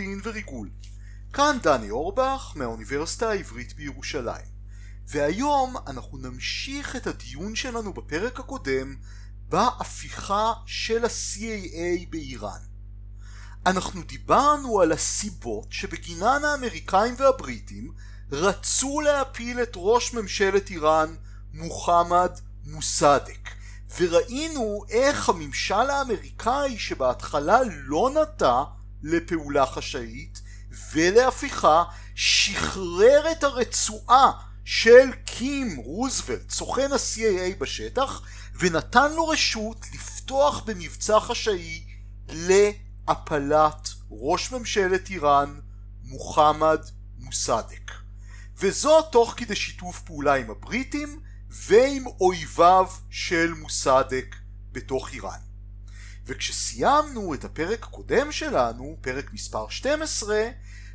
מודיעין וריגול. כאן דני אורבך מהאוניברסיטה העברית בירושלים. והיום אנחנו נמשיך את הדיון שלנו בפרק הקודם בהפיכה של ה-CAA באיראן. אנחנו דיברנו על הסיבות שבגינן האמריקאים והבריטים רצו להפיל את ראש ממשלת איראן מוחמד מוסדק וראינו איך הממשל האמריקאי שבהתחלה לא נטה לפעולה חשאית ולהפיכה שחרר את הרצועה של קים רוזוולט סוכן ה-CAA בשטח ונתן לו רשות לפתוח במבצע חשאי להפלת ראש ממשלת איראן מוחמד מוסדק וזאת תוך כדי שיתוף פעולה עם הבריטים ועם אויביו של מוסדק בתוך איראן. וכשסיימנו את הפרק הקודם שלנו, פרק מספר 12,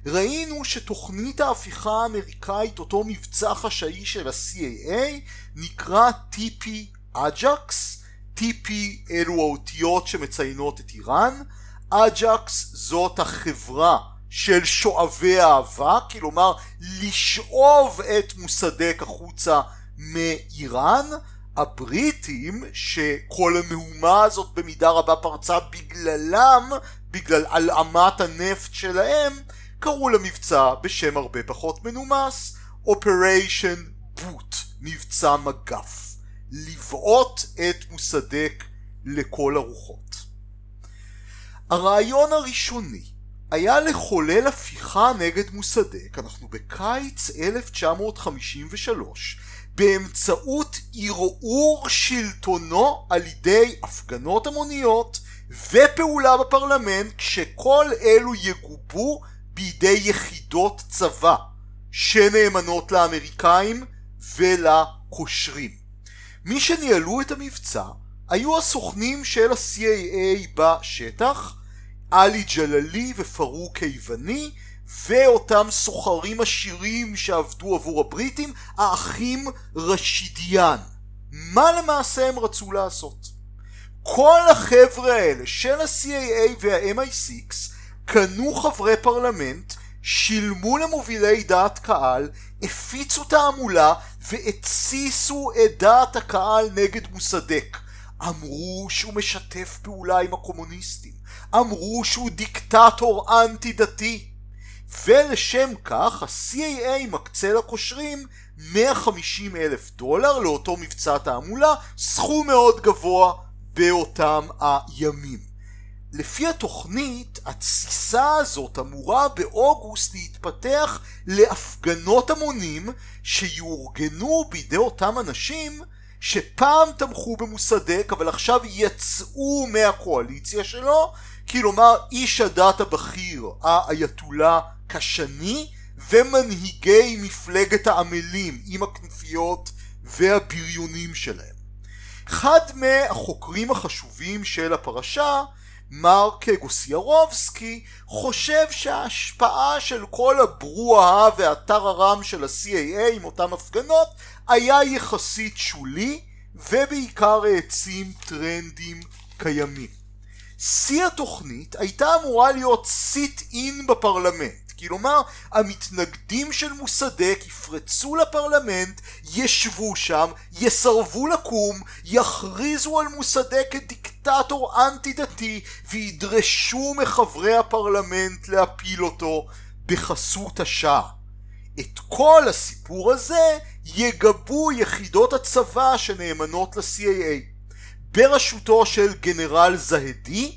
ראינו שתוכנית ההפיכה האמריקאית, אותו מבצע חשאי של ה-CIA, נקרא TP אג'קס, TP אלו האותיות שמציינות את איראן, אג'קס זאת החברה של שואבי האבק, כלומר לשאוב את מוסדק החוצה מאיראן, הבריטים שכל המהומה הזאת במידה רבה פרצה בגללם, בגלל הלאמת הנפט שלהם, קראו למבצע בשם הרבה פחות מנומס, Operation Boot, מבצע מגף, לבעוט את מוסדק לכל הרוחות. הרעיון הראשוני היה לחולל הפיכה נגד מוסדק, אנחנו בקיץ 1953, באמצעות ערעור שלטונו על ידי הפגנות המוניות ופעולה בפרלמנט כשכל אלו יגובו בידי יחידות צבא שנאמנות לאמריקאים ולקושרים. מי שניהלו את המבצע היו הסוכנים של ה-CAA בשטח, עלי ג'ללי ופרוק היווני ואותם סוחרים עשירים שעבדו עבור הבריטים, האחים רשידיאן. מה למעשה הם רצו לעשות? כל החבר'ה האלה של ה-CAA וה-MI6 קנו חברי פרלמנט, שילמו למובילי דעת קהל, הפיצו תעמולה והתסיסו את דעת הקהל נגד מוסדק. אמרו שהוא משתף פעולה עם הקומוניסטים, אמרו שהוא דיקטטור אנטי דתי. ולשם כך ה-CAA מקצה לקושרים 150 אלף דולר לאותו מבצע תעמולה, סכום מאוד גבוה באותם הימים. לפי התוכנית, התסיסה הזאת אמורה באוגוסט להתפתח להפגנות המונים שיאורגנו בידי אותם אנשים שפעם תמכו במוסדק אבל עכשיו יצאו מהקואליציה שלו כלומר איש הדת הבכיר האייתולה קשני ומנהיגי מפלגת העמלים עם הכנופיות והבריונים שלהם. אחד מהחוקרים החשובים של הפרשה מרק גוסיירובסקי חושב שההשפעה של כל הברואה והטררם של ה-CAA עם אותם הפגנות היה יחסית שולי ובעיקר העצים טרנדים קיימים. שיא התוכנית הייתה אמורה להיות סיט אין בפרלמנט כלומר המתנגדים של מוסדק יפרצו לפרלמנט, ישבו שם, יסרבו לקום, יכריזו על מוסדק כדיקטטור אנטי דתי וידרשו מחברי הפרלמנט להפיל אותו בחסות השעה. את כל הסיפור הזה יגבו יחידות הצבא שנאמנות ל-CAA בראשותו של גנרל זהדי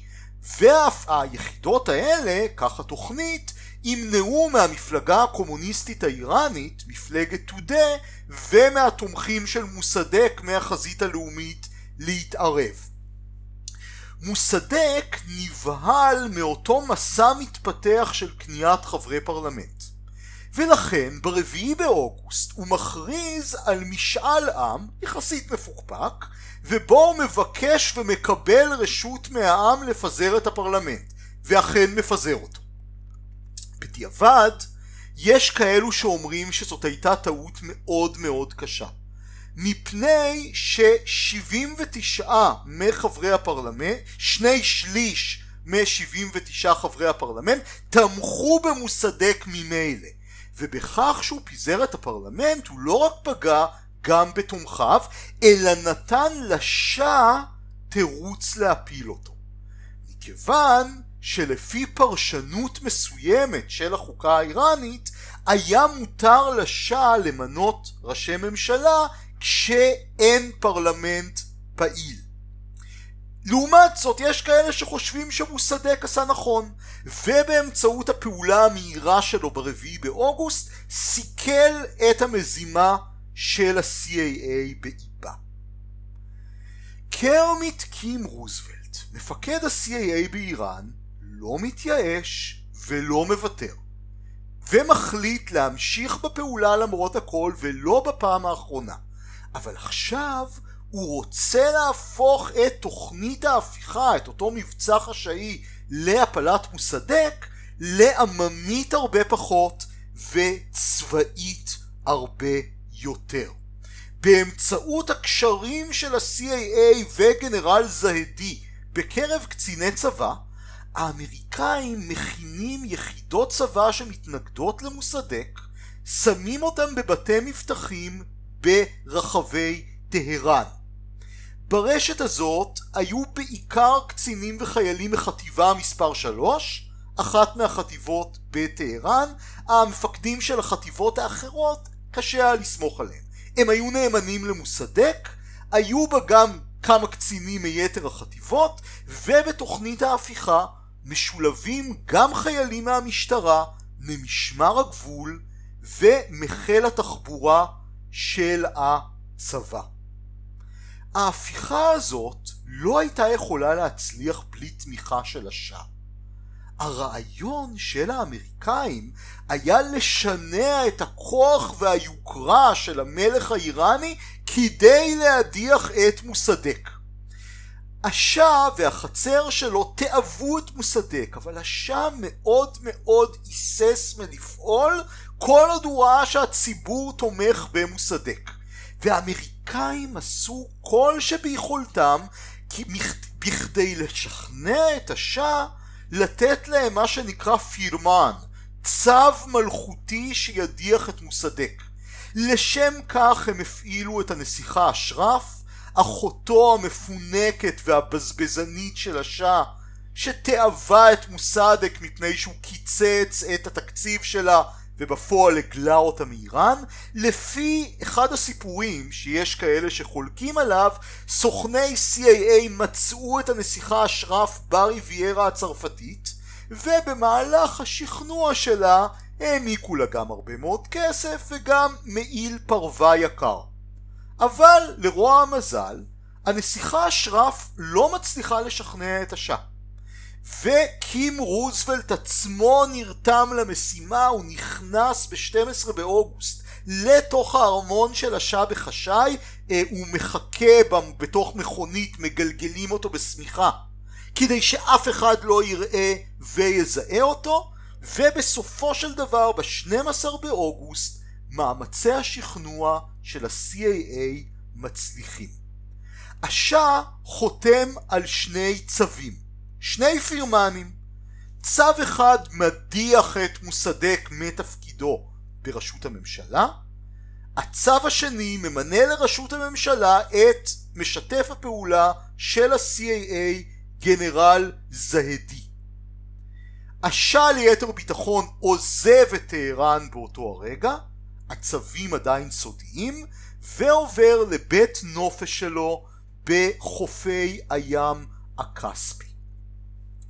והיחידות האלה, כך התוכנית, ימנעו מהמפלגה הקומוניסטית האיראנית, מפלגת טודה, ומהתומכים של מוסדק מהחזית הלאומית להתערב. מוסדק נבהל מאותו מסע מתפתח של קניית חברי פרלמנט. ולכן ברביעי באוגוסט הוא מכריז על משאל עם יחסית מפוקפק ובו הוא מבקש ומקבל רשות מהעם לפזר את הפרלמנט ואכן מפזר אותו. בדיעבד, יש כאלו שאומרים שזאת הייתה טעות מאוד מאוד קשה. מפני ש-79 מחברי הפרלמנט, שני שליש מ-79 חברי הפרלמנט, תמכו במוסדק ממילא. ובכך שהוא פיזר את הפרלמנט הוא לא רק פגע גם בתומכיו, אלא נתן לשאה תירוץ להפיל אותו. מכיוון שלפי פרשנות מסוימת של החוקה האיראנית, היה מותר לשאה למנות ראשי ממשלה כשאין פרלמנט פעיל. לעומת זאת יש כאלה שחושבים שמוסדק עשה נכון ובאמצעות הפעולה המהירה שלו ברביעי באוגוסט סיכל את המזימה של ה-CAA באיבה. קרמיט קים רוזוולט, מפקד ה-CAA באיראן, לא מתייאש ולא מוותר ומחליט להמשיך בפעולה למרות הכל ולא בפעם האחרונה אבל עכשיו הוא רוצה להפוך את תוכנית ההפיכה, את אותו מבצע חשאי להפלת מוסדק, לעממית הרבה פחות וצבאית הרבה יותר. באמצעות הקשרים של ה-CAA וגנרל זהדי בקרב קציני צבא, האמריקאים מכינים יחידות צבא שמתנגדות למוסדק, שמים אותם בבתי מבטחים ברחבי טהרן. ברשת הזאת היו בעיקר קצינים וחיילים מחטיבה מספר 3, אחת מהחטיבות בטהרן, המפקדים של החטיבות האחרות קשה היה לסמוך עליהם. הם היו נאמנים למוסדק, היו בה גם כמה קצינים מיתר החטיבות, ובתוכנית ההפיכה משולבים גם חיילים מהמשטרה, ממשמר הגבול ומחיל התחבורה של הצבא. ההפיכה הזאת לא הייתה יכולה להצליח בלי תמיכה של השאה. הרעיון של האמריקאים היה לשנע את הכוח והיוקרה של המלך האיראני כדי להדיח את מוסדק. השאה והחצר שלו תאהבו את מוסדק, אבל השאה מאוד מאוד היסס מלפעול כל עוד הוא ראה שהציבור תומך במוסדק. והאמריקאים עשו כל שביכולתם בכדי לשכנע את השאה לתת להם מה שנקרא פירמן, צו מלכותי שידיח את מוסדק. לשם כך הם הפעילו את הנסיכה אשרף, אחותו המפונקת והבזבזנית של השאה, שתאווה את מוסדק מפני שהוא קיצץ את התקציב שלה ובפועל הגלה אותה מאיראן. לפי אחד הסיפורים שיש כאלה שחולקים עליו, סוכני CAA מצאו את הנסיכה אשרף בריביירה הצרפתית, ובמהלך השכנוע שלה העניקו לה גם הרבה מאוד כסף וגם מעיל פרווה יקר. אבל לרוע המזל, הנסיכה אשרף לא מצליחה לשכנע את השאה. וקים רוזוולט עצמו נרתם למשימה, הוא נכנס ב-12 באוגוסט לתוך הארמון של השאה בחשאי, אה, הוא מחכה בתוך מכונית, מגלגלים אותו בשמיכה, כדי שאף אחד לא יראה ויזהה אותו, ובסופו של דבר ב-12 באוגוסט מאמצי השכנוע של ה-CAA מצליחים. השאה חותם על שני צווים. שני פירמנים. צו אחד מדיח את מוסדק מתפקידו בראשות הממשלה, הצו השני ממנה לראשות הממשלה את משתף הפעולה של ה-CAA גנרל זהדי. השאה ליתר ביטחון עוזב את טהרן באותו הרגע, הצווים עדיין סודיים, ועובר לבית נופש שלו בחופי הים הכספי.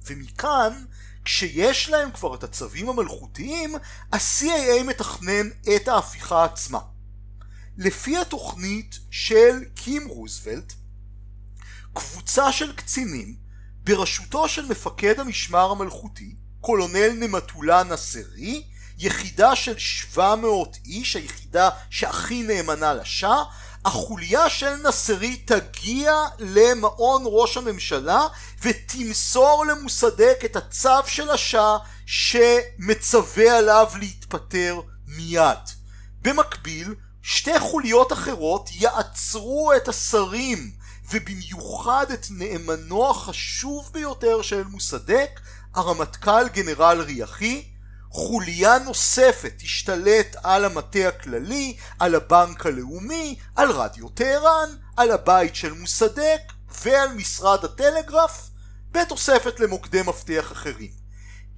ומכאן כשיש להם כבר את הצווים המלכותיים ה-CAA מתכנן את ההפיכה עצמה. לפי התוכנית של קים רוזוולט קבוצה של קצינים בראשותו של מפקד המשמר המלכותי קולונל נמטולה נסרי יחידה של 700 איש היחידה שהכי נאמנה לשאה החוליה של נסרי תגיע למעון ראש הממשלה ותמסור למוסדק את הצו של השאה שמצווה עליו להתפטר מיד. במקביל, שתי חוליות אחרות יעצרו את השרים ובמיוחד את נאמנו החשוב ביותר של מוסדק, הרמטכ"ל גנרל ריחי, חוליה נוספת תשתלט על המטה הכללי, על הבנק הלאומי, על רדיו טהרן, על הבית של מוסדק ועל משרד הטלגרף, בתוספת למוקדי מפתח אחרים.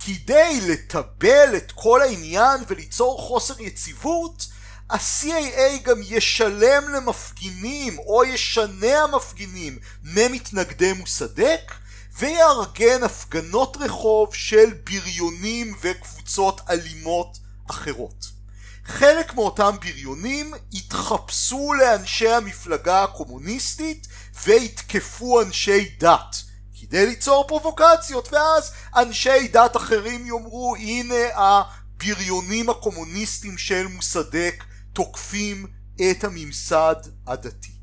כדי לטבל את כל העניין וליצור חוסר יציבות, ה-CAA גם ישלם למפגינים או ישנה המפגינים ממתנגדי מוסדק ויארגן הפגנות רחוב של בריונים וקבוצות אלימות אחרות. חלק מאותם בריונים התחפשו לאנשי המפלגה הקומוניסטית ויתקפו אנשי דת כדי ליצור פרובוקציות ואז אנשי דת אחרים יאמרו הנה הבריונים הקומוניסטים של מוסדק תוקפים את הממסד הדתי.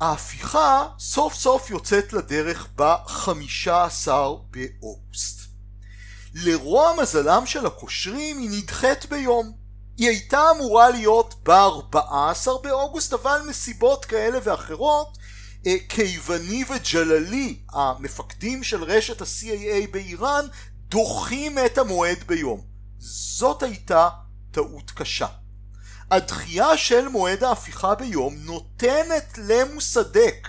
ההפיכה סוף סוף יוצאת לדרך ב-15 באוגוסט. לרוע מזלם של הקושרים היא נדחית ביום. היא הייתה אמורה להיות ב-14 באוגוסט אבל מסיבות כאלה ואחרות אה, כיווני וג'ללי המפקדים של רשת ה-CAA באיראן דוחים את המועד ביום. זאת הייתה טעות קשה. הדחייה של מועד ההפיכה ביום נותנת למוסדק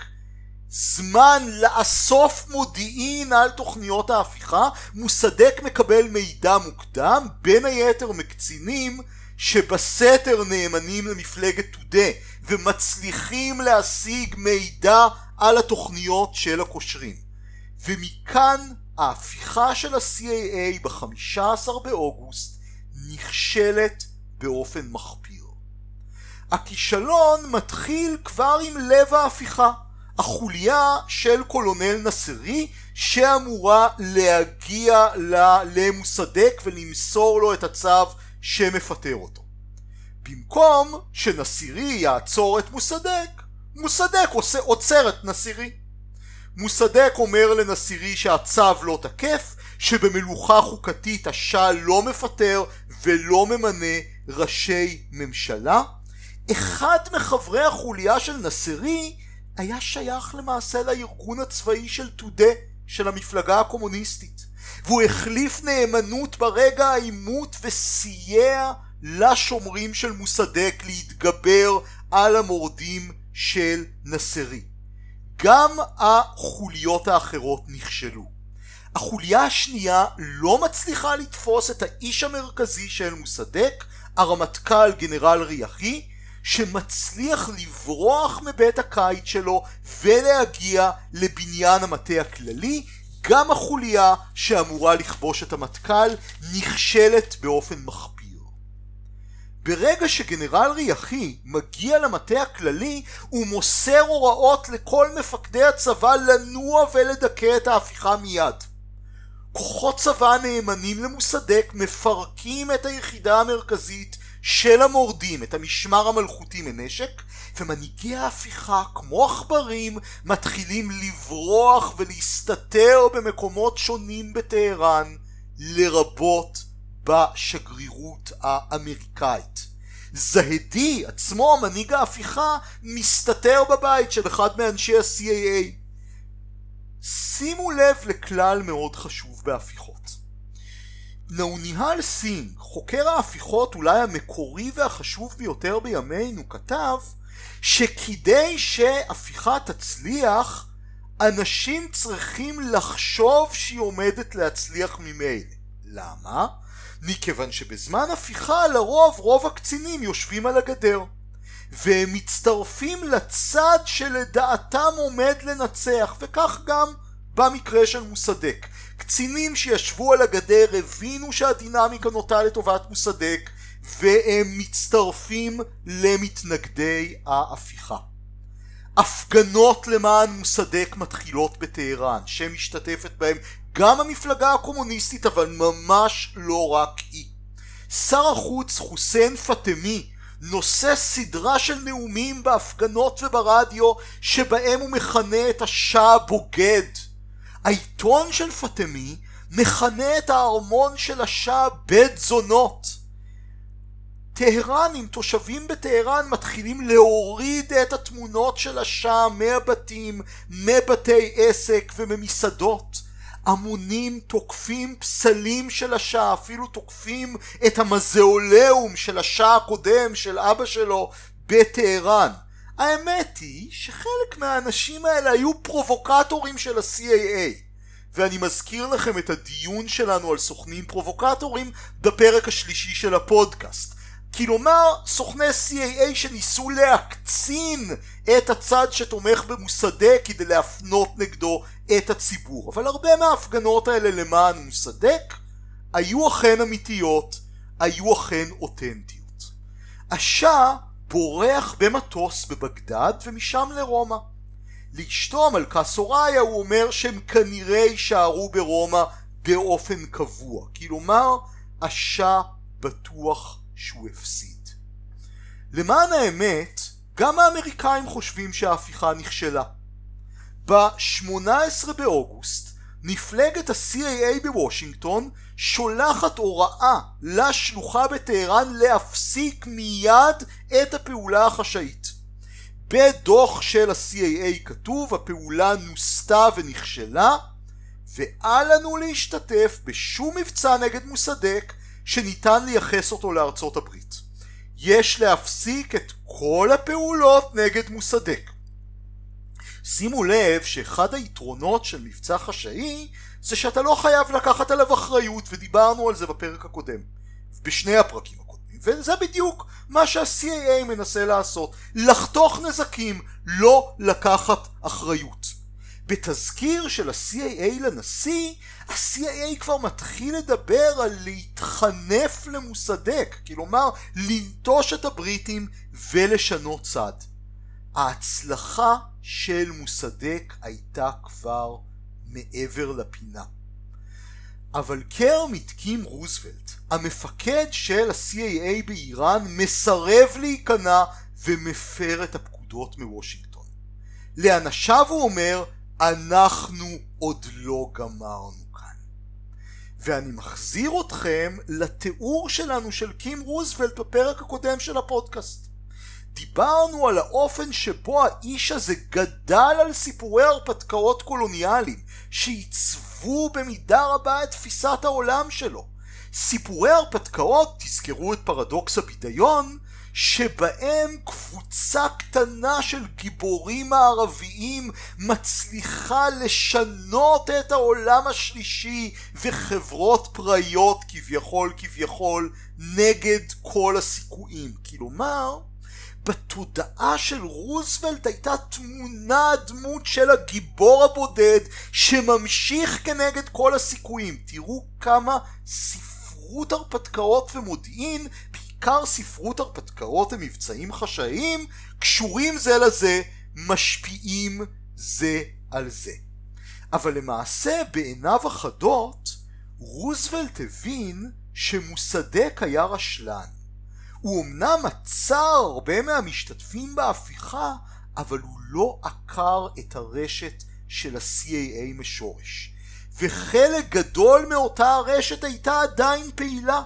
זמן לאסוף מודיעין על תוכניות ההפיכה, מוסדק מקבל מידע מוקדם, בין היתר מקצינים שבסתר נאמנים למפלגת תודה ומצליחים להשיג מידע על התוכניות של הקושרים. ומכאן ההפיכה של ה-CAA ב-15 באוגוסט נכשלת באופן מחפיר. הכישלון מתחיל כבר עם לב ההפיכה, החוליה של קולונל נסרי שאמורה להגיע למוסדק ולמסור לו את הצו שמפטר אותו. במקום שנסירי יעצור את מוסדק, מוסדק עושה, עוצר את נסירי. מוסדק אומר לנסירי שהצו לא תקף, שבמלוכה חוקתית השאה לא מפטר ולא ממנה ראשי ממשלה. אחד מחברי החוליה של נסירי היה שייך למעשה לארגון הצבאי של תודה של המפלגה הקומוניסטית והוא החליף נאמנות ברגע העימות וסייע לשומרים של מוסדק להתגבר על המורדים של נסרי. גם החוליות האחרות נכשלו. החוליה השנייה לא מצליחה לתפוס את האיש המרכזי של מוסדק, הרמטכ"ל גנרל ריחי, שמצליח לברוח מבית הקיץ שלו ולהגיע לבניין המטה הכללי, גם החוליה שאמורה לכבוש את המטכ"ל נכשלת באופן מחפיר. ברגע שגנרל ריחי מגיע למטה הכללי הוא מוסר הוראות לכל מפקדי הצבא לנוע ולדכא את ההפיכה מיד. כוחות צבא נאמנים למוסדק מפרקים את היחידה המרכזית של המורדים, את המשמר המלכותי מנשק, ומנהיגי ההפיכה, כמו עכברים, מתחילים לברוח ולהסתתר במקומות שונים בטהרן, לרבות בשגרירות האמריקאית. זהדי, עצמו מנהיג ההפיכה, מסתתר בבית של אחד מאנשי ה-CAA. שימו לב לכלל מאוד חשוב בהפיכות. נאוניהל סינג, חוקר ההפיכות אולי המקורי והחשוב ביותר בימינו, כתב שכדי שהפיכה תצליח, אנשים צריכים לחשוב שהיא עומדת להצליח ממילא. למה? מכיוון שבזמן הפיכה לרוב רוב הקצינים יושבים על הגדר והם מצטרפים לצד שלדעתם עומד לנצח וכך גם במקרה של מוסדק קצינים שישבו על הגדר הבינו שהדינמיקה נוטה לטובת מוסדק והם מצטרפים למתנגדי ההפיכה. הפגנות למען מוסדק מתחילות בטהרן שמשתתפת בהם גם המפלגה הקומוניסטית אבל ממש לא רק היא. שר החוץ חוסיין פטמי נושא סדרה של נאומים בהפגנות וברדיו שבהם הוא מכנה את השאה בוגד העיתון של פטמי מכנה את הארמון של השאה בית זונות. טהרנים, תושבים בטהרן מתחילים להוריד את התמונות של השאה מהבתים, מבתי עסק וממסעדות. המונים תוקפים פסלים של השאה, אפילו תוקפים את המזאולאום של השאה הקודם של אבא שלו בטהרן. האמת היא שחלק מהאנשים האלה היו פרובוקטורים של ה-CAA. ואני מזכיר לכם את הדיון שלנו על סוכנים פרובוקטורים בפרק השלישי של הפודקאסט. כלומר, סוכני CAA שניסו להקצין את הצד שתומך במוסדק כדי להפנות נגדו את הציבור. אבל הרבה מההפגנות האלה למען מוסדק היו אכן אמיתיות, היו אכן אותנטיות. השאה בורח במטוס בבגדד ומשם לרומא. לאשתו המלכה סוריה הוא אומר שהם כנראה יישארו ברומא באופן קבוע. כלומר, השאה בטוח שהוא הפסיד. למען האמת, גם האמריקאים חושבים שההפיכה נכשלה. ב-18 באוגוסט מפלגת ה-CAA בוושינגטון שולחת הוראה לשלוחה בטהרן להפסיק מיד את הפעולה החשאית. בדוח של ה-CAA כתוב הפעולה נוסתה ונכשלה ואל לנו להשתתף בשום מבצע נגד מוסדק שניתן לייחס אותו לארצות הברית. יש להפסיק את כל הפעולות נגד מוסדק. שימו לב שאחד היתרונות של מבצע חשאי זה שאתה לא חייב לקחת עליו אחריות ודיברנו על זה בפרק הקודם. בשני הפרקים הקודמים. וזה בדיוק מה שה-CAA מנסה לעשות. לחתוך נזקים לא לקחת אחריות. בתזכיר של ה-CAA לנשיא ה-CIA כבר מתחיל לדבר על להתחנף למוסדק. כלומר לנטוש את הבריטים ולשנות צד. ההצלחה של מוסדק הייתה כבר מעבר לפינה. אבל קרמיט קים רוזוולט, המפקד של ה-CAA באיראן, מסרב להיכנע ומפר את הפקודות מוושינגטון. לאנשיו הוא אומר, אנחנו עוד לא גמרנו כאן. ואני מחזיר אתכם לתיאור שלנו של קים רוזוולט בפרק הקודם של הפודקאסט. דיברנו על האופן שבו האיש הזה גדל על סיפורי הרפתקאות קולוניאליים שעיצבו במידה רבה את תפיסת העולם שלו. סיפורי הרפתקאות, תזכרו את פרדוקס הבידיון, שבהם קבוצה קטנה של גיבורים מערביים מצליחה לשנות את העולם השלישי וחברות פראיות כביכול כביכול נגד כל הסיכויים. כלומר, בתודעה של רוזוולט הייתה תמונה הדמות של הגיבור הבודד שממשיך כנגד כל הסיכויים. תראו כמה ספרות הרפתקאות ומודיעין, בעיקר ספרות הרפתקאות ומבצעים חשאיים, קשורים זה לזה, משפיעים זה על זה. אבל למעשה בעיניו החדות, רוזוולט הבין שמוסדק היה רשלן. הוא אמנם עצר הרבה מהמשתתפים בהפיכה, אבל הוא לא עקר את הרשת של ה-CAA משורש. וחלק גדול מאותה הרשת הייתה עדיין פעילה.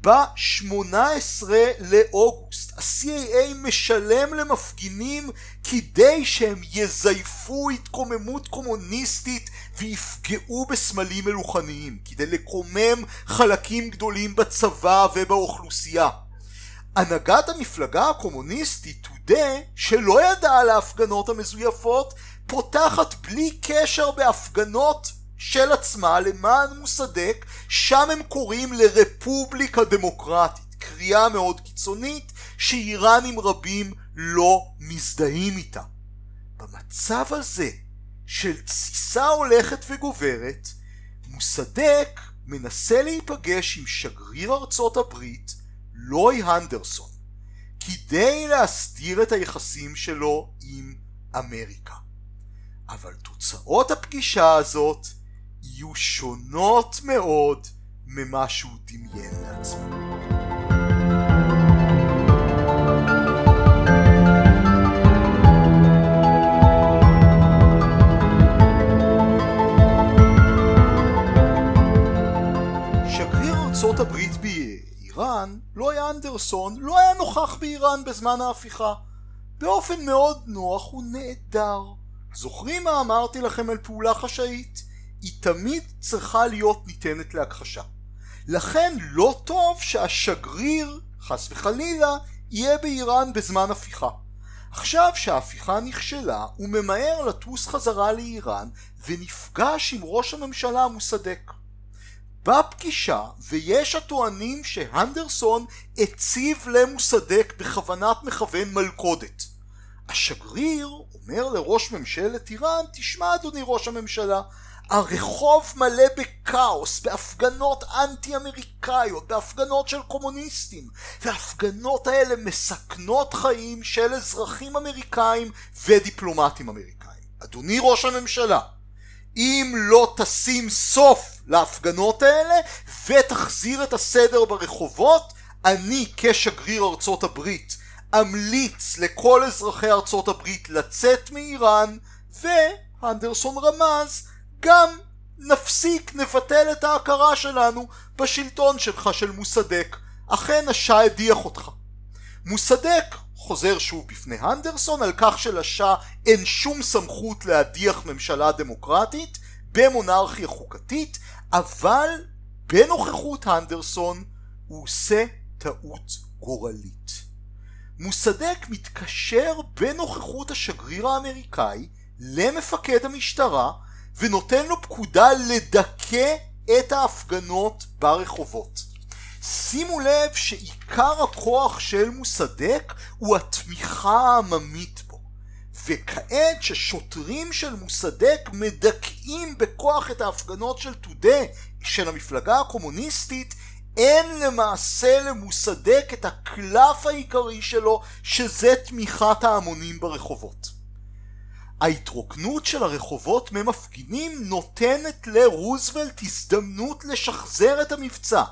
ב-18 לאוגוסט ה-CAA משלם למפגינים כדי שהם יזייפו התקוממות קומוניסטית ויפגעו בסמלים מלוכניים, כדי לקומם חלקים גדולים בצבא ובאוכלוסייה. הנהגת המפלגה הקומוניסטית תודה שלא ידעה על ההפגנות המזויפות פותחת בלי קשר בהפגנות של עצמה למען מוסדק שם הם קוראים לרפובליקה דמוקרטית קריאה מאוד קיצונית שאיראנים רבים לא מזדהים איתה. במצב הזה של תסיסה הולכת וגוברת מוסדק מנסה להיפגש עם שגריר ארצות הברית לוי הנדרסון כדי להסדיר את היחסים שלו עם אמריקה. אבל תוצאות הפגישה הזאת יהיו שונות מאוד ממה שהוא דמיין לעצמו. שגריר ארצות הברית באיראן, לואי אנדרסון, לא היה נוכח באיראן בזמן ההפיכה. באופן מאוד נוח הוא נעדר. זוכרים מה אמרתי לכם על פעולה חשאית? היא תמיד צריכה להיות ניתנת להכחשה. לכן לא טוב שהשגריר, חס וחלילה, יהיה באיראן בזמן הפיכה. עכשיו שההפיכה נכשלה, הוא ממהר לטוס חזרה לאיראן ונפגש עם ראש הממשלה המוסדק. בפגישה, ויש הטוענים שהנדרסון הציב למוסדק בכוונת מכוון מלכודת. השגריר אומר לראש ממשלת איראן, תשמע אדוני ראש הממשלה, הרחוב מלא בכאוס, בהפגנות אנטי אמריקאיות, בהפגנות של קומוניסטים, וההפגנות האלה מסכנות חיים של אזרחים אמריקאים ודיפלומטים אמריקאים. אדוני ראש הממשלה, אם לא תשים סוף להפגנות האלה ותחזיר את הסדר ברחובות, אני כשגריר ארצות הברית אמליץ לכל אזרחי ארצות הברית לצאת מאיראן והנדרסון רמז גם נפסיק, נבטל את ההכרה שלנו בשלטון שלך של מוסדק. אכן השאה הדיח אותך. מוסדק חוזר שוב בפני הנדרסון על כך שלשאה אין שום סמכות להדיח ממשלה דמוקרטית במונרכיה חוקתית, אבל בנוכחות הנדרסון הוא עושה טעות גורלית. מוסדק מתקשר בנוכחות השגריר האמריקאי למפקד המשטרה ונותן לו פקודה לדכא את ההפגנות ברחובות. שימו לב שעיקר הכוח של מוסדק הוא התמיכה העממית בו. וכעת ששוטרים של מוסדק מדכאים בכוח את ההפגנות של תודה של המפלגה הקומוניסטית, אין למעשה למוסדק את הקלף העיקרי שלו שזה תמיכת ההמונים ברחובות. ההתרוקנות של הרחובות ממפגינים נותנת לרוזוולט הזדמנות לשחזר את המבצע,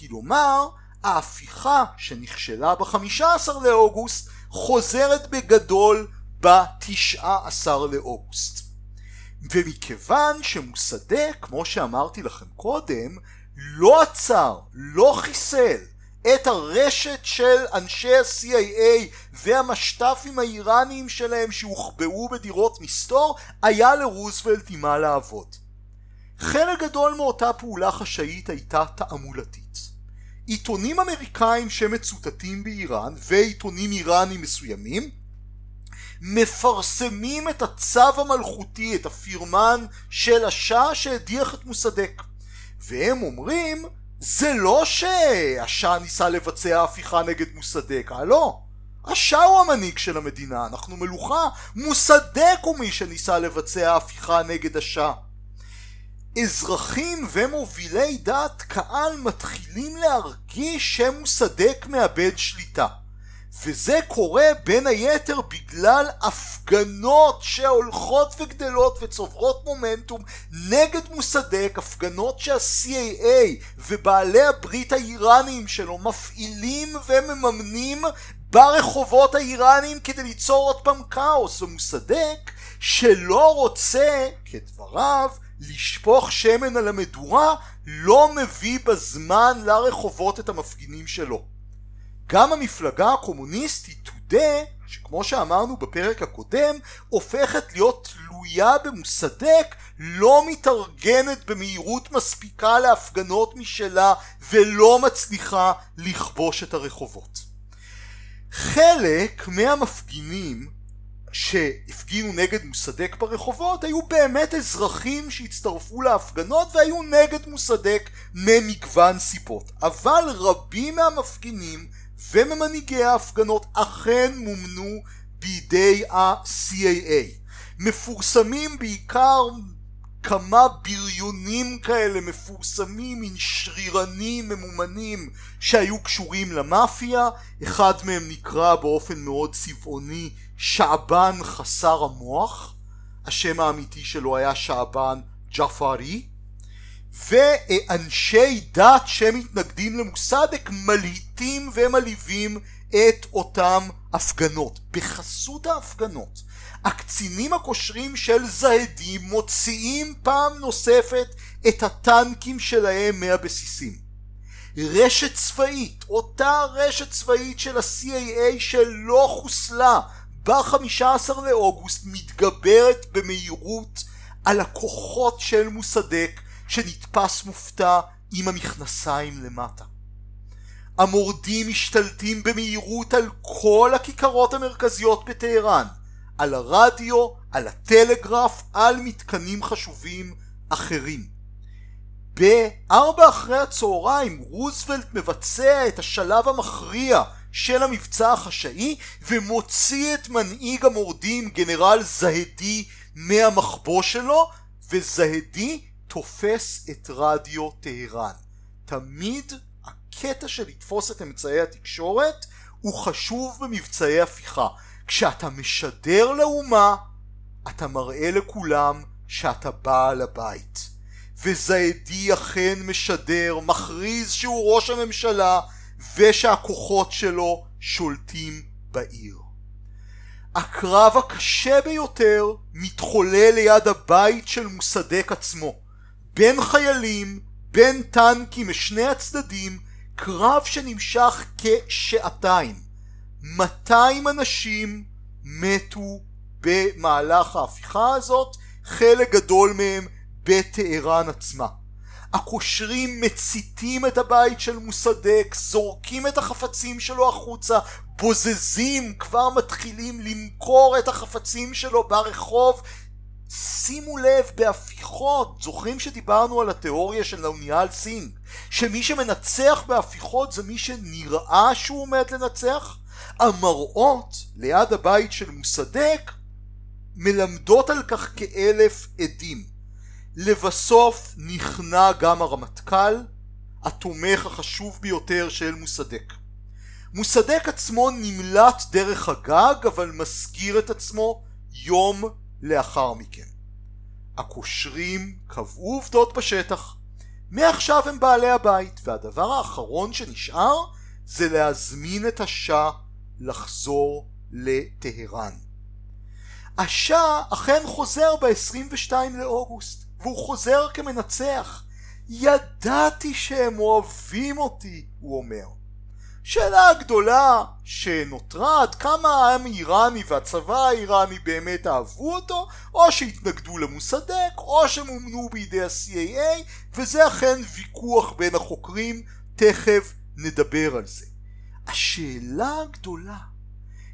כלומר ההפיכה שנכשלה ב-15 לאוגוסט חוזרת בגדול ב-19 לאוגוסט. ומכיוון שמוסדה, כמו שאמרתי לכם קודם, לא עצר, לא חיסל את הרשת של אנשי ה-CIA והמשת"פים האיראניים שלהם שהוחבאו בדירות מסתור, היה לרוזוולט עם מה לעבוד. חלק גדול מאותה פעולה חשאית הייתה תעמולתית. עיתונים אמריקאים שמצוטטים באיראן ועיתונים איראנים מסוימים מפרסמים את הצו המלכותי, את הפירמן של השאה שהדיח את מוסדק. והם אומרים זה לא שהשאה ניסה לבצע הפיכה נגד מוסדק, אה לא. השאה הוא המנהיג של המדינה, אנחנו מלוכה, מוסדק הוא מי שניסה לבצע הפיכה נגד השאה. אזרחים ומובילי דעת קהל מתחילים להרגיש שמוסדק מאבד שליטה. וזה קורה בין היתר בגלל הפגנות שהולכות וגדלות וצוברות מומנטום נגד מוסדק, הפגנות שה-CAA ובעלי הברית האיראניים שלו מפעילים ומממנים ברחובות האיראניים כדי ליצור עוד פעם כאוס, ומוסדק שלא רוצה, כדבריו, לשפוך שמן על המדורה, לא מביא בזמן לרחובות את המפגינים שלו. גם המפלגה הקומוניסטית תודה שכמו שאמרנו בפרק הקודם הופכת להיות תלויה במוסדק לא מתארגנת במהירות מספיקה להפגנות משלה ולא מצליחה לכבוש את הרחובות. חלק מהמפגינים שהפגינו נגד מוסדק ברחובות היו באמת אזרחים שהצטרפו להפגנות והיו נגד מוסדק ממגוון סיבות אבל רבים מהמפגינים וממנהיגי ההפגנות אכן מומנו בידי ה-CAA. מפורסמים בעיקר כמה בריונים כאלה מפורסמים, מין שרירנים ממומנים שהיו קשורים למאפיה, אחד מהם נקרא באופן מאוד צבעוני שעבן חסר המוח, השם האמיתי שלו היה שעבן ג'פארי, ואנשי דת שמתנגדים למוסדק מלהיטים ומלהיבים את אותם הפגנות. בחסות ההפגנות הקצינים הקושרים של זהדים מוציאים פעם נוספת את הטנקים שלהם מהבסיסים. רשת צבאית, אותה רשת צבאית של ה-CAA שלא חוסלה ב-15 לאוגוסט מתגברת במהירות על הכוחות של מוסדק שנתפס מופתע עם המכנסיים למטה. המורדים משתלטים במהירות על כל הכיכרות המרכזיות בטהרן, על הרדיו, על הטלגרף, על מתקנים חשובים אחרים. בארבע אחרי הצהריים רוזוולט מבצע את השלב המכריע של המבצע החשאי ומוציא את מנהיג המורדים גנרל זהדי מהמחבוא שלו וזהדי תופס את רדיו טהרן. תמיד הקטע של לתפוס את אמצעי התקשורת הוא חשוב במבצעי הפיכה. כשאתה משדר לאומה אתה מראה לכולם שאתה בעל הבית. וזיידי אכן משדר, מכריז שהוא ראש הממשלה ושהכוחות שלו שולטים בעיר. הקרב הקשה ביותר מתחולל ליד הבית של מוסדק עצמו. בין חיילים, בין טנקים משני הצדדים, קרב שנמשך כשעתיים. 200 אנשים מתו במהלך ההפיכה הזאת, חלק גדול מהם בטהרן עצמה. הקושרים מציתים את הבית של מוסדק, זורקים את החפצים שלו החוצה, בוזזים, כבר מתחילים למכור את החפצים שלו ברחוב. שימו לב, בהפיכות, זוכרים שדיברנו על התיאוריה של לאוניאל סינג, שמי שמנצח בהפיכות זה מי שנראה שהוא עומד לנצח? המראות ליד הבית של מוסדק מלמדות על כך כאלף עדים. לבסוף נכנע גם הרמטכ"ל, התומך החשוב ביותר של מוסדק. מוסדק עצמו נמלט דרך הגג, אבל מסגיר את עצמו יום לאחר מכן. הקושרים קבעו עובדות בשטח. מעכשיו הם בעלי הבית, והדבר האחרון שנשאר זה להזמין את השאה לחזור לטהרן. השאה אכן חוזר ב-22 לאוגוסט. והוא חוזר כמנצח. ידעתי שהם אוהבים אותי, הוא אומר. שאלה הגדולה שנותרה עד כמה העם האיראני והצבא האיראני באמת אהבו אותו, או שהתנגדו למוסדק, או שמומנו בידי ה-CAA, וזה אכן ויכוח בין החוקרים, תכף נדבר על זה. השאלה הגדולה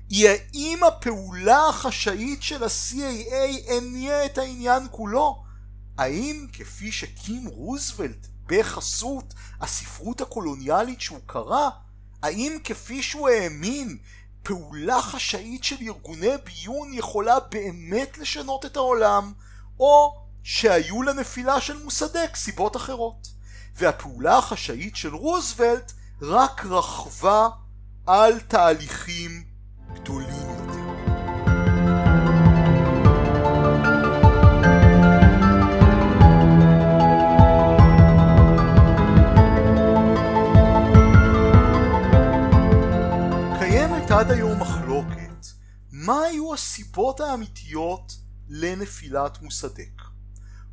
היא האם הפעולה החשאית של ה-CAA הניעה את העניין כולו, האם כפי שקים רוזוולט בחסות הספרות הקולוניאלית שהוא קרא, האם כפי שהוא האמין פעולה חשאית של ארגוני ביון יכולה באמת לשנות את העולם, או שהיו לנפילה של מוסדק סיבות אחרות. והפעולה החשאית של רוזוולט רק רכבה על תהליכים גדולים עד היום מחלוקת מה היו הסיבות האמיתיות לנפילת מוסדק.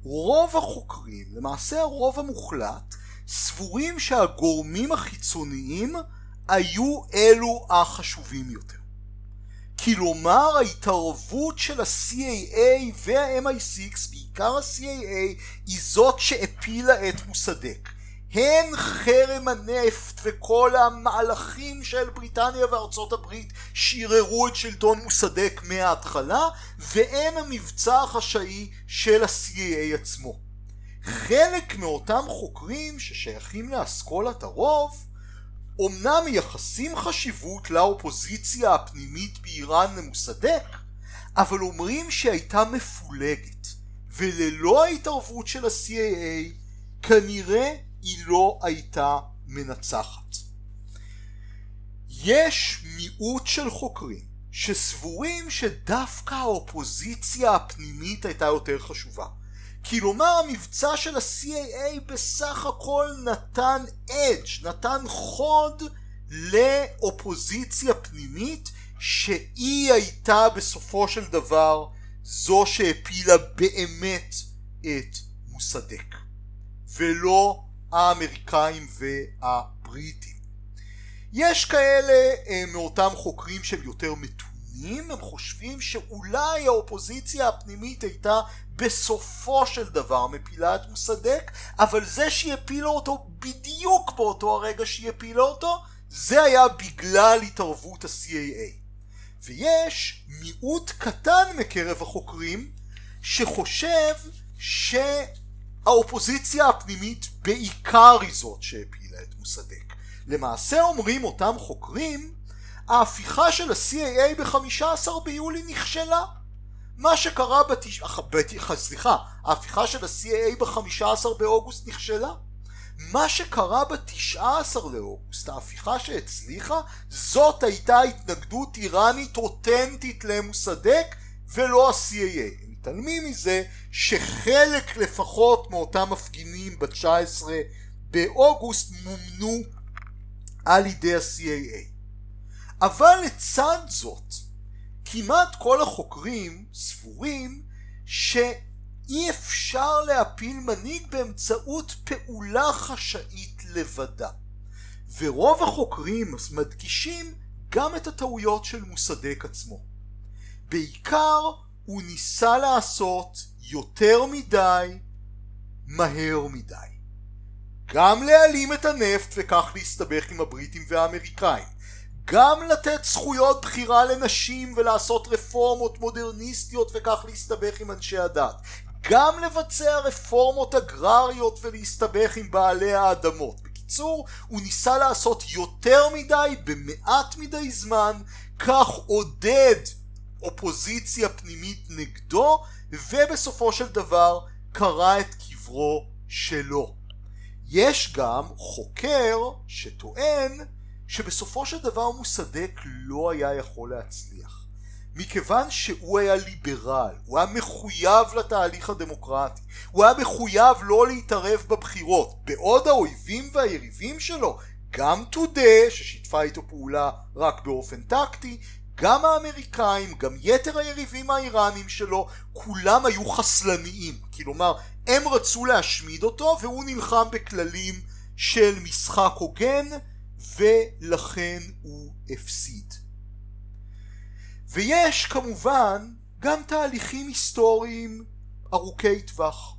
רוב החוקרים, למעשה הרוב המוחלט, סבורים שהגורמים החיצוניים היו אלו החשובים יותר. כלומר ההתערבות של ה-CAA וה-MI6, בעיקר ה-CAA, היא זאת שהפילה את מוסדק. הן חרם הנפט וכל המהלכים של בריטניה וארצות הברית שערערו את שלטון מוסדק מההתחלה והן המבצע החשאי של ה-CAA עצמו. חלק מאותם חוקרים ששייכים לאסכולת הרוב אומנם מייחסים חשיבות לאופוזיציה הפנימית באיראן למוסדק אבל אומרים שהייתה מפולגת וללא ההתערבות של ה-CAA כנראה היא לא הייתה מנצחת. יש מיעוט של חוקרים שסבורים שדווקא האופוזיציה הפנימית הייתה יותר חשובה. כלומר המבצע של ה-CAA בסך הכל נתן אדג', נתן חוד לאופוזיציה פנימית שהיא הייתה בסופו של דבר זו שהפילה באמת את מוסדק ולא האמריקאים והבריטים. יש כאלה אה, מאותם חוקרים שהם יותר מתונים, הם חושבים שאולי האופוזיציה הפנימית הייתה בסופו של דבר מפילה את מוסדק, אבל זה שהיא הפילה אותו בדיוק באותו הרגע שהיא הפילה אותו, זה היה בגלל התערבות ה-CAA. ויש מיעוט קטן מקרב החוקרים שחושב שהאופוזיציה הפנימית בעיקר היא זאת שהפילה את מוסדק. למעשה אומרים אותם חוקרים, ההפיכה של ה-CAA ב-15 ביולי נכשלה. מה שקרה בתש... סליחה, ההפיכה של ה-CAA ב-15 באוגוסט נכשלה. מה שקרה ב-19 לאוגוסט, ההפיכה שהצליחה, זאת הייתה התנגדות איראנית אותנטית למוסדק ולא ה-CAA. מתעלמים מזה שחלק לפחות מאותם מפגינים ב-19 באוגוסט מומנו על ידי ה-CAA. אבל לצד זאת, כמעט כל החוקרים סבורים שאי אפשר להפיל מנהיג באמצעות פעולה חשאית לבדה. ורוב החוקרים מדגישים גם את הטעויות של מוסדק עצמו. בעיקר הוא ניסה לעשות יותר מדי, מהר מדי. גם להעלים את הנפט וכך להסתבך עם הבריטים והאמריקאים. גם לתת זכויות בחירה לנשים ולעשות רפורמות מודרניסטיות וכך להסתבך עם אנשי הדת. גם לבצע רפורמות אגרריות ולהסתבך עם בעלי האדמות. בקיצור, הוא ניסה לעשות יותר מדי במעט מדי זמן, כך עודד אופוזיציה פנימית נגדו, ובסופו של דבר קרע את קברו שלו. יש גם חוקר שטוען שבסופו של דבר מוסדק לא היה יכול להצליח. מכיוון שהוא היה ליברל, הוא היה מחויב לתהליך הדמוקרטי, הוא היה מחויב לא להתערב בבחירות, בעוד האויבים והיריבים שלו, גם טודה ששיתפה איתו פעולה רק באופן טקטי, גם האמריקאים, גם יתר היריבים האיראנים שלו, כולם היו חסלניים. כלומר, הם רצו להשמיד אותו והוא נלחם בכללים של משחק הוגן ולכן הוא הפסיד. ויש כמובן גם תהליכים היסטוריים ארוכי טווח.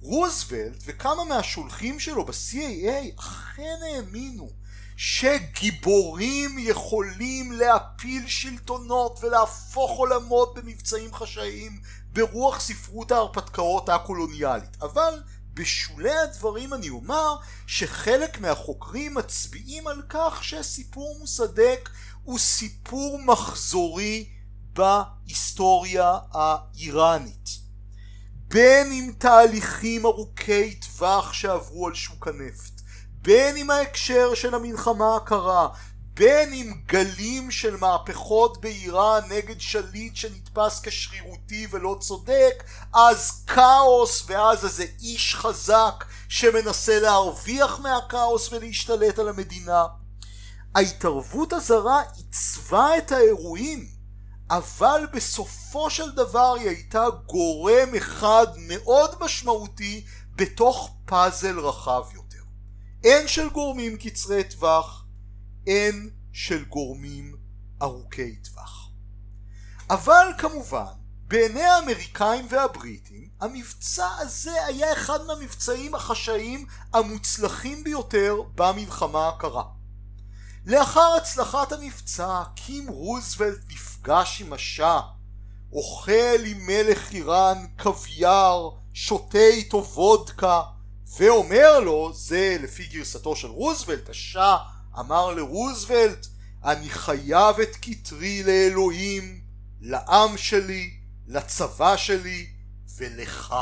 רוזוולט וכמה מהשולחים שלו ב-CAA אכן האמינו שגיבורים יכולים להפיל שלטונות ולהפוך עולמות במבצעים חשאיים ברוח ספרות ההרפתקאות הקולוניאלית. אבל בשולי הדברים אני אומר שחלק מהחוקרים מצביעים על כך שסיפור מוסדק הוא סיפור מחזורי בהיסטוריה האיראנית. בין אם תהליכים ארוכי טווח שעברו על שוק הנפט, בין אם ההקשר של המלחמה הקרה, בין אם גלים של מהפכות באיראן נגד שליט שנתפס כשרירותי ולא צודק, אז כאוס ואז איזה איש חזק שמנסה להרוויח מהכאוס ולהשתלט על המדינה. ההתערבות הזרה עיצבה את האירועים, אבל בסופו של דבר היא הייתה גורם אחד מאוד משמעותי בתוך פאזל רחב יותר. הן של גורמים קצרי טווח הן של גורמים ארוכי טווח. אבל כמובן, בעיני האמריקאים והבריטים, המבצע הזה היה אחד מהמבצעים החשאיים המוצלחים ביותר במלחמה הקרה. לאחר הצלחת המבצע, קים רוזוולט נפגש עם השאה, אוכל עם מלך איראן קוויאר, שותה איתו וודקה, ואומר לו, זה לפי גרסתו של רוזוולט, השאה אמר לרוזוולט אני חייב את כתרי לאלוהים, לעם שלי, לצבא שלי ולך.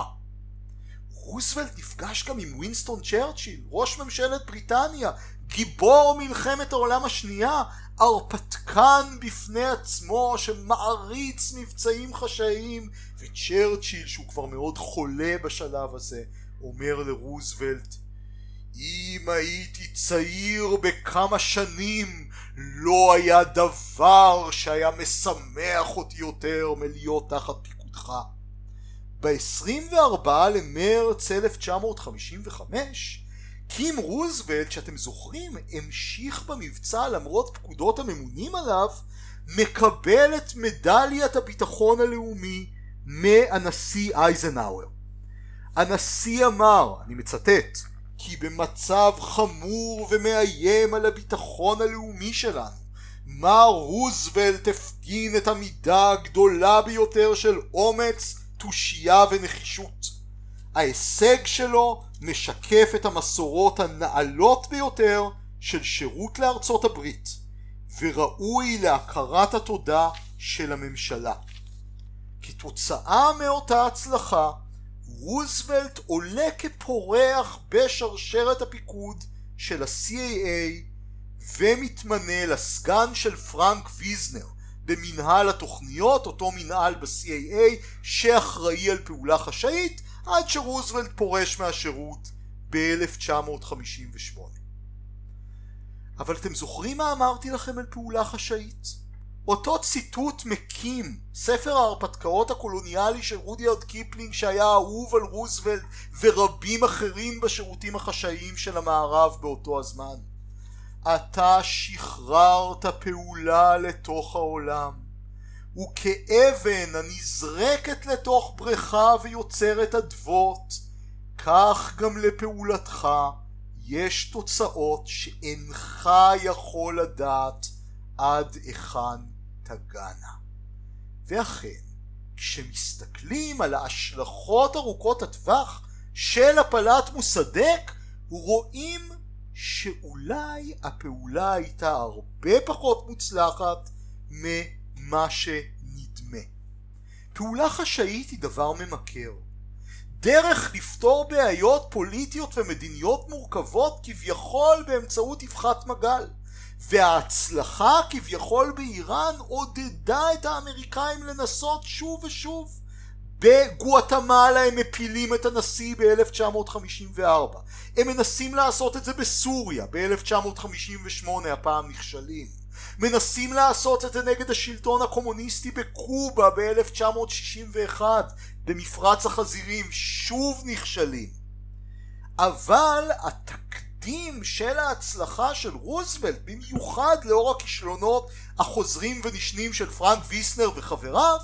רוזוולט נפגש גם עם וינסטון צ'רצ'יל, ראש ממשלת בריטניה, גיבור מלחמת העולם השנייה, הרפתקן בפני עצמו שמעריץ מבצעים חשאיים, וצ'רצ'יל שהוא כבר מאוד חולה בשלב הזה, אומר לרוזוולט אם הייתי צעיר בכמה שנים לא היה דבר שהיה משמח אותי יותר מלהיות תחת פיקודך. ב-24 למרץ 1955 קים רוזוולט, שאתם זוכרים, המשיך במבצע למרות פקודות הממונים עליו, מקבל את מדליית הביטחון הלאומי מהנשיא אייזנהאואר. הנשיא אמר, אני מצטט, כי במצב חמור ומאיים על הביטחון הלאומי שלנו, מר רוזוולט הפגין את המידה הגדולה ביותר של אומץ, תושייה ונחישות. ההישג שלו משקף את המסורות הנעלות ביותר של שירות לארצות הברית, וראוי להכרת התודה של הממשלה. כתוצאה מאותה הצלחה, רוזוולט עולה כפורח בשרשרת הפיקוד של ה-CAA ומתמנה לסגן של פרנק ויזנר במנהל התוכניות, אותו מנהל ב-CAA שאחראי על פעולה חשאית עד שרוזוולט פורש מהשירות ב-1958. אבל אתם זוכרים מה אמרתי לכם על פעולה חשאית? אותו ציטוט מקים ספר ההרפתקאות הקולוניאלי של רודיארד קיפלינג שהיה אהוב על רוזוולט ורבים אחרים בשירותים החשאיים של המערב באותו הזמן. אתה שחררת פעולה לתוך העולם וכאבן הנזרקת לתוך בריכה ויוצרת אדוות כך גם לפעולתך יש תוצאות שאינך יכול לדעת עד היכן תגענה. ואכן, כשמסתכלים על ההשלכות ארוכות הטווח של הפלת מוסדק, רואים שאולי הפעולה הייתה הרבה פחות מוצלחת ממה שנדמה. פעולה חשאית היא דבר ממכר. דרך לפתור בעיות פוליטיות ומדיניות מורכבות כביכול באמצעות אבחת מגל. וההצלחה כביכול באיראן עודדה את האמריקאים לנסות שוב ושוב. בגואטמלה הם מפילים את הנשיא ב-1954. הם מנסים לעשות את זה בסוריה ב-1958, הפעם נכשלים. מנסים לעשות את זה נגד השלטון הקומוניסטי בקובה ב-1961, במפרץ החזירים, שוב נכשלים. אבל התקדים התקדים של ההצלחה של רוזוולט, במיוחד לאור הכישלונות החוזרים ונשנים של פרנק ויסנר וחבריו,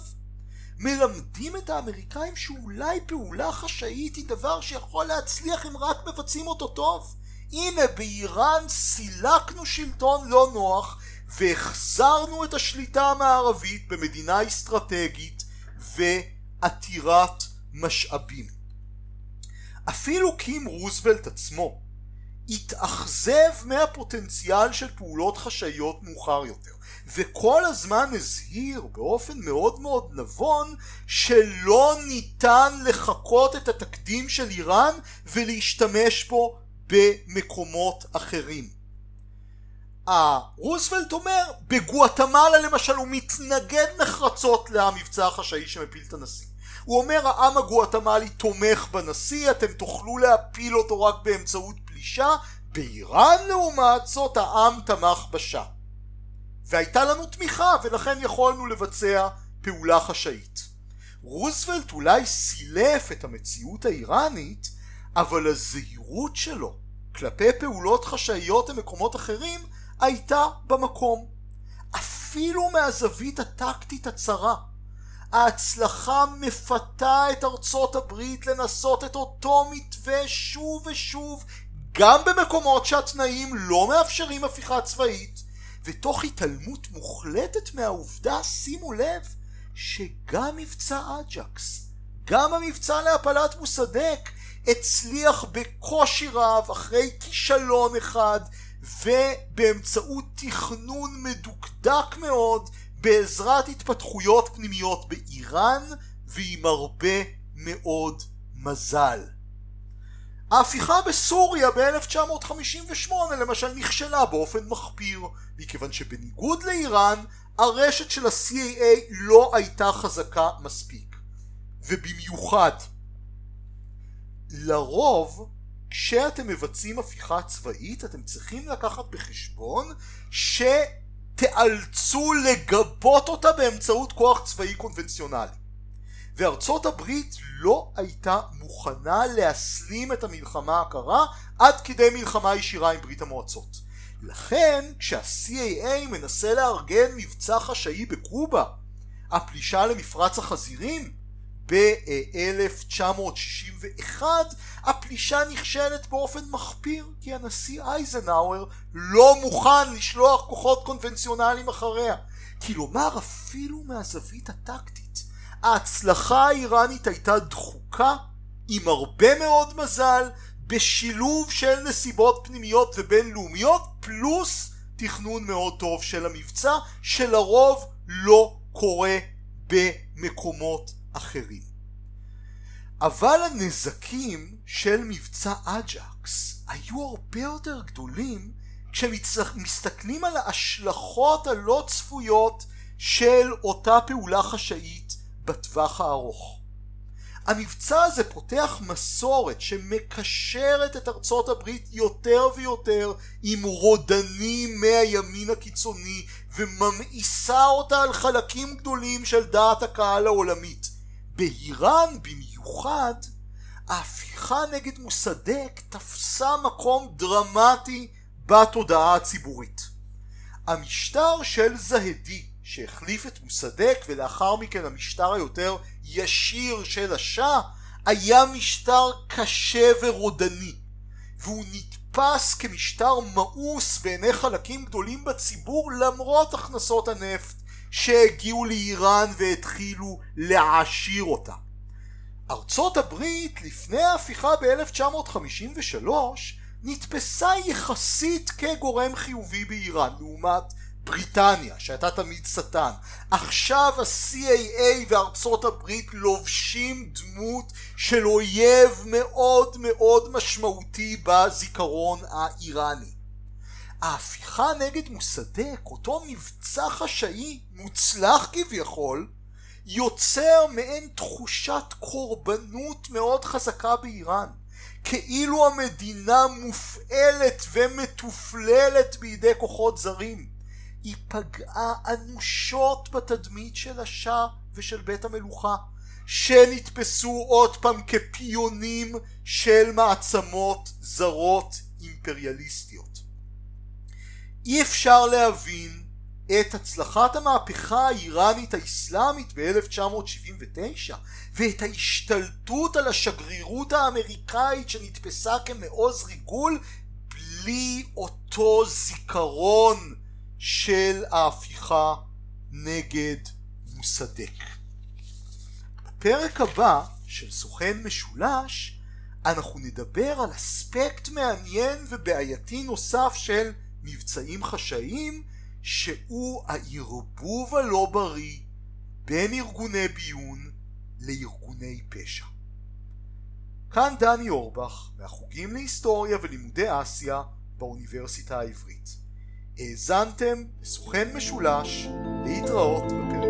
מלמדים את האמריקאים שאולי פעולה חשאית היא דבר שיכול להצליח אם רק מבצעים אותו טוב. הנה באיראן סילקנו שלטון לא נוח והחזרנו את השליטה המערבית במדינה אסטרטגית ועתירת משאבים. אפילו קים רוזוולט עצמו התאכזב מהפוטנציאל של פעולות חשאיות מאוחר יותר וכל הזמן הזהיר באופן מאוד מאוד נבון שלא ניתן לחקות את התקדים של איראן ולהשתמש בו במקומות אחרים. רוזוולט אומר בגואטמלה למשל הוא מתנגד נחרצות למבצע החשאי שמפיל את הנשיא הוא אומר העם הגואטמלי תומך בנשיא אתם תוכלו להפיל אותו רק באמצעות פלישה, באיראן לעומת זאת העם תמך בשאה. והייתה לנו תמיכה ולכן יכולנו לבצע פעולה חשאית. רוזוולט אולי סילף את המציאות האיראנית, אבל הזהירות שלו כלפי פעולות חשאיות במקומות אחרים הייתה במקום. אפילו מהזווית הטקטית הצרה. ההצלחה מפתה את ארצות הברית לנסות את אותו מתווה שוב ושוב גם במקומות שהתנאים לא מאפשרים הפיכה צבאית, ותוך התעלמות מוחלטת מהעובדה, שימו לב, שגם מבצע אג'קס, גם המבצע להפלת מוסדק, הצליח בקושי רב אחרי כישלון אחד ובאמצעות תכנון מדוקדק מאוד בעזרת התפתחויות פנימיות באיראן ועם הרבה מאוד מזל. ההפיכה בסוריה ב-1958 למשל נכשלה באופן מחפיר מכיוון שבניגוד לאיראן הרשת של ה-CAA לא הייתה חזקה מספיק. ובמיוחד לרוב כשאתם מבצעים הפיכה צבאית אתם צריכים לקחת בחשבון שתיאלצו לגבות אותה באמצעות כוח צבאי קונבנציונלי וארצות הברית לא הייתה מוכנה להסלים את המלחמה הקרה עד כדי מלחמה ישירה עם ברית המועצות. לכן כשה-CAA מנסה לארגן מבצע חשאי בקובה, הפלישה למפרץ החזירים, ב-1961 הפלישה נכשלת באופן מחפיר כי הנשיא אייזנהאואר לא מוכן לשלוח כוחות קונבנציונליים אחריה. כלומר אפילו מהזווית הטקטית ההצלחה האיראנית הייתה דחוקה עם הרבה מאוד מזל בשילוב של נסיבות פנימיות ובינלאומיות פלוס תכנון מאוד טוב של המבצע שלרוב לא קורה במקומות אחרים. אבל הנזקים של מבצע אג'קס היו הרבה יותר גדולים כשמסתכלים על ההשלכות הלא צפויות של אותה פעולה חשאית בטווח הארוך. המבצע הזה פותח מסורת שמקשרת את ארצות הברית יותר ויותר עם רודנים מהימין הקיצוני וממאיסה אותה על חלקים גדולים של דעת הקהל העולמית. באיראן במיוחד ההפיכה נגד מוסדק תפסה מקום דרמטי בתודעה הציבורית. המשטר של זהדי שהחליף את מוסדק ולאחר מכן המשטר היותר ישיר של השאה היה משטר קשה ורודני והוא נתפס כמשטר מאוס בעיני חלקים גדולים בציבור למרות הכנסות הנפט שהגיעו לאיראן והתחילו להעשיר אותה. ארצות הברית לפני ההפיכה ב-1953 נתפסה יחסית כגורם חיובי באיראן לעומת בריטניה שהייתה תמיד שטן. עכשיו ה-CAA וארצות הברית לובשים דמות של אויב מאוד מאוד משמעותי בזיכרון האיראני. ההפיכה נגד מוסדק אותו מבצע חשאי מוצלח כביכול יוצר מעין תחושת קורבנות מאוד חזקה באיראן. כאילו המדינה מופעלת ומתופללת בידי כוחות זרים היא פגעה אנושות בתדמית של השאה ושל בית המלוכה שנתפסו עוד פעם כפיונים של מעצמות זרות אימפריאליסטיות. אי אפשר להבין את הצלחת המהפכה האיראנית האסלאמית ב-1979 ואת ההשתלטות על השגרירות האמריקאית שנתפסה כמעוז ריגול בלי אותו זיכרון של ההפיכה נגד מוסדק. בפרק הבא של סוכן משולש אנחנו נדבר על אספקט מעניין ובעייתי נוסף של מבצעים חשאיים שהוא הערבוב הלא בריא בין ארגוני ביון לארגוני פשע. כאן דני אורבך מהחוגים להיסטוריה ולימודי אסיה באוניברסיטה העברית. האזנתם לסוכן משולש להתראות בפרק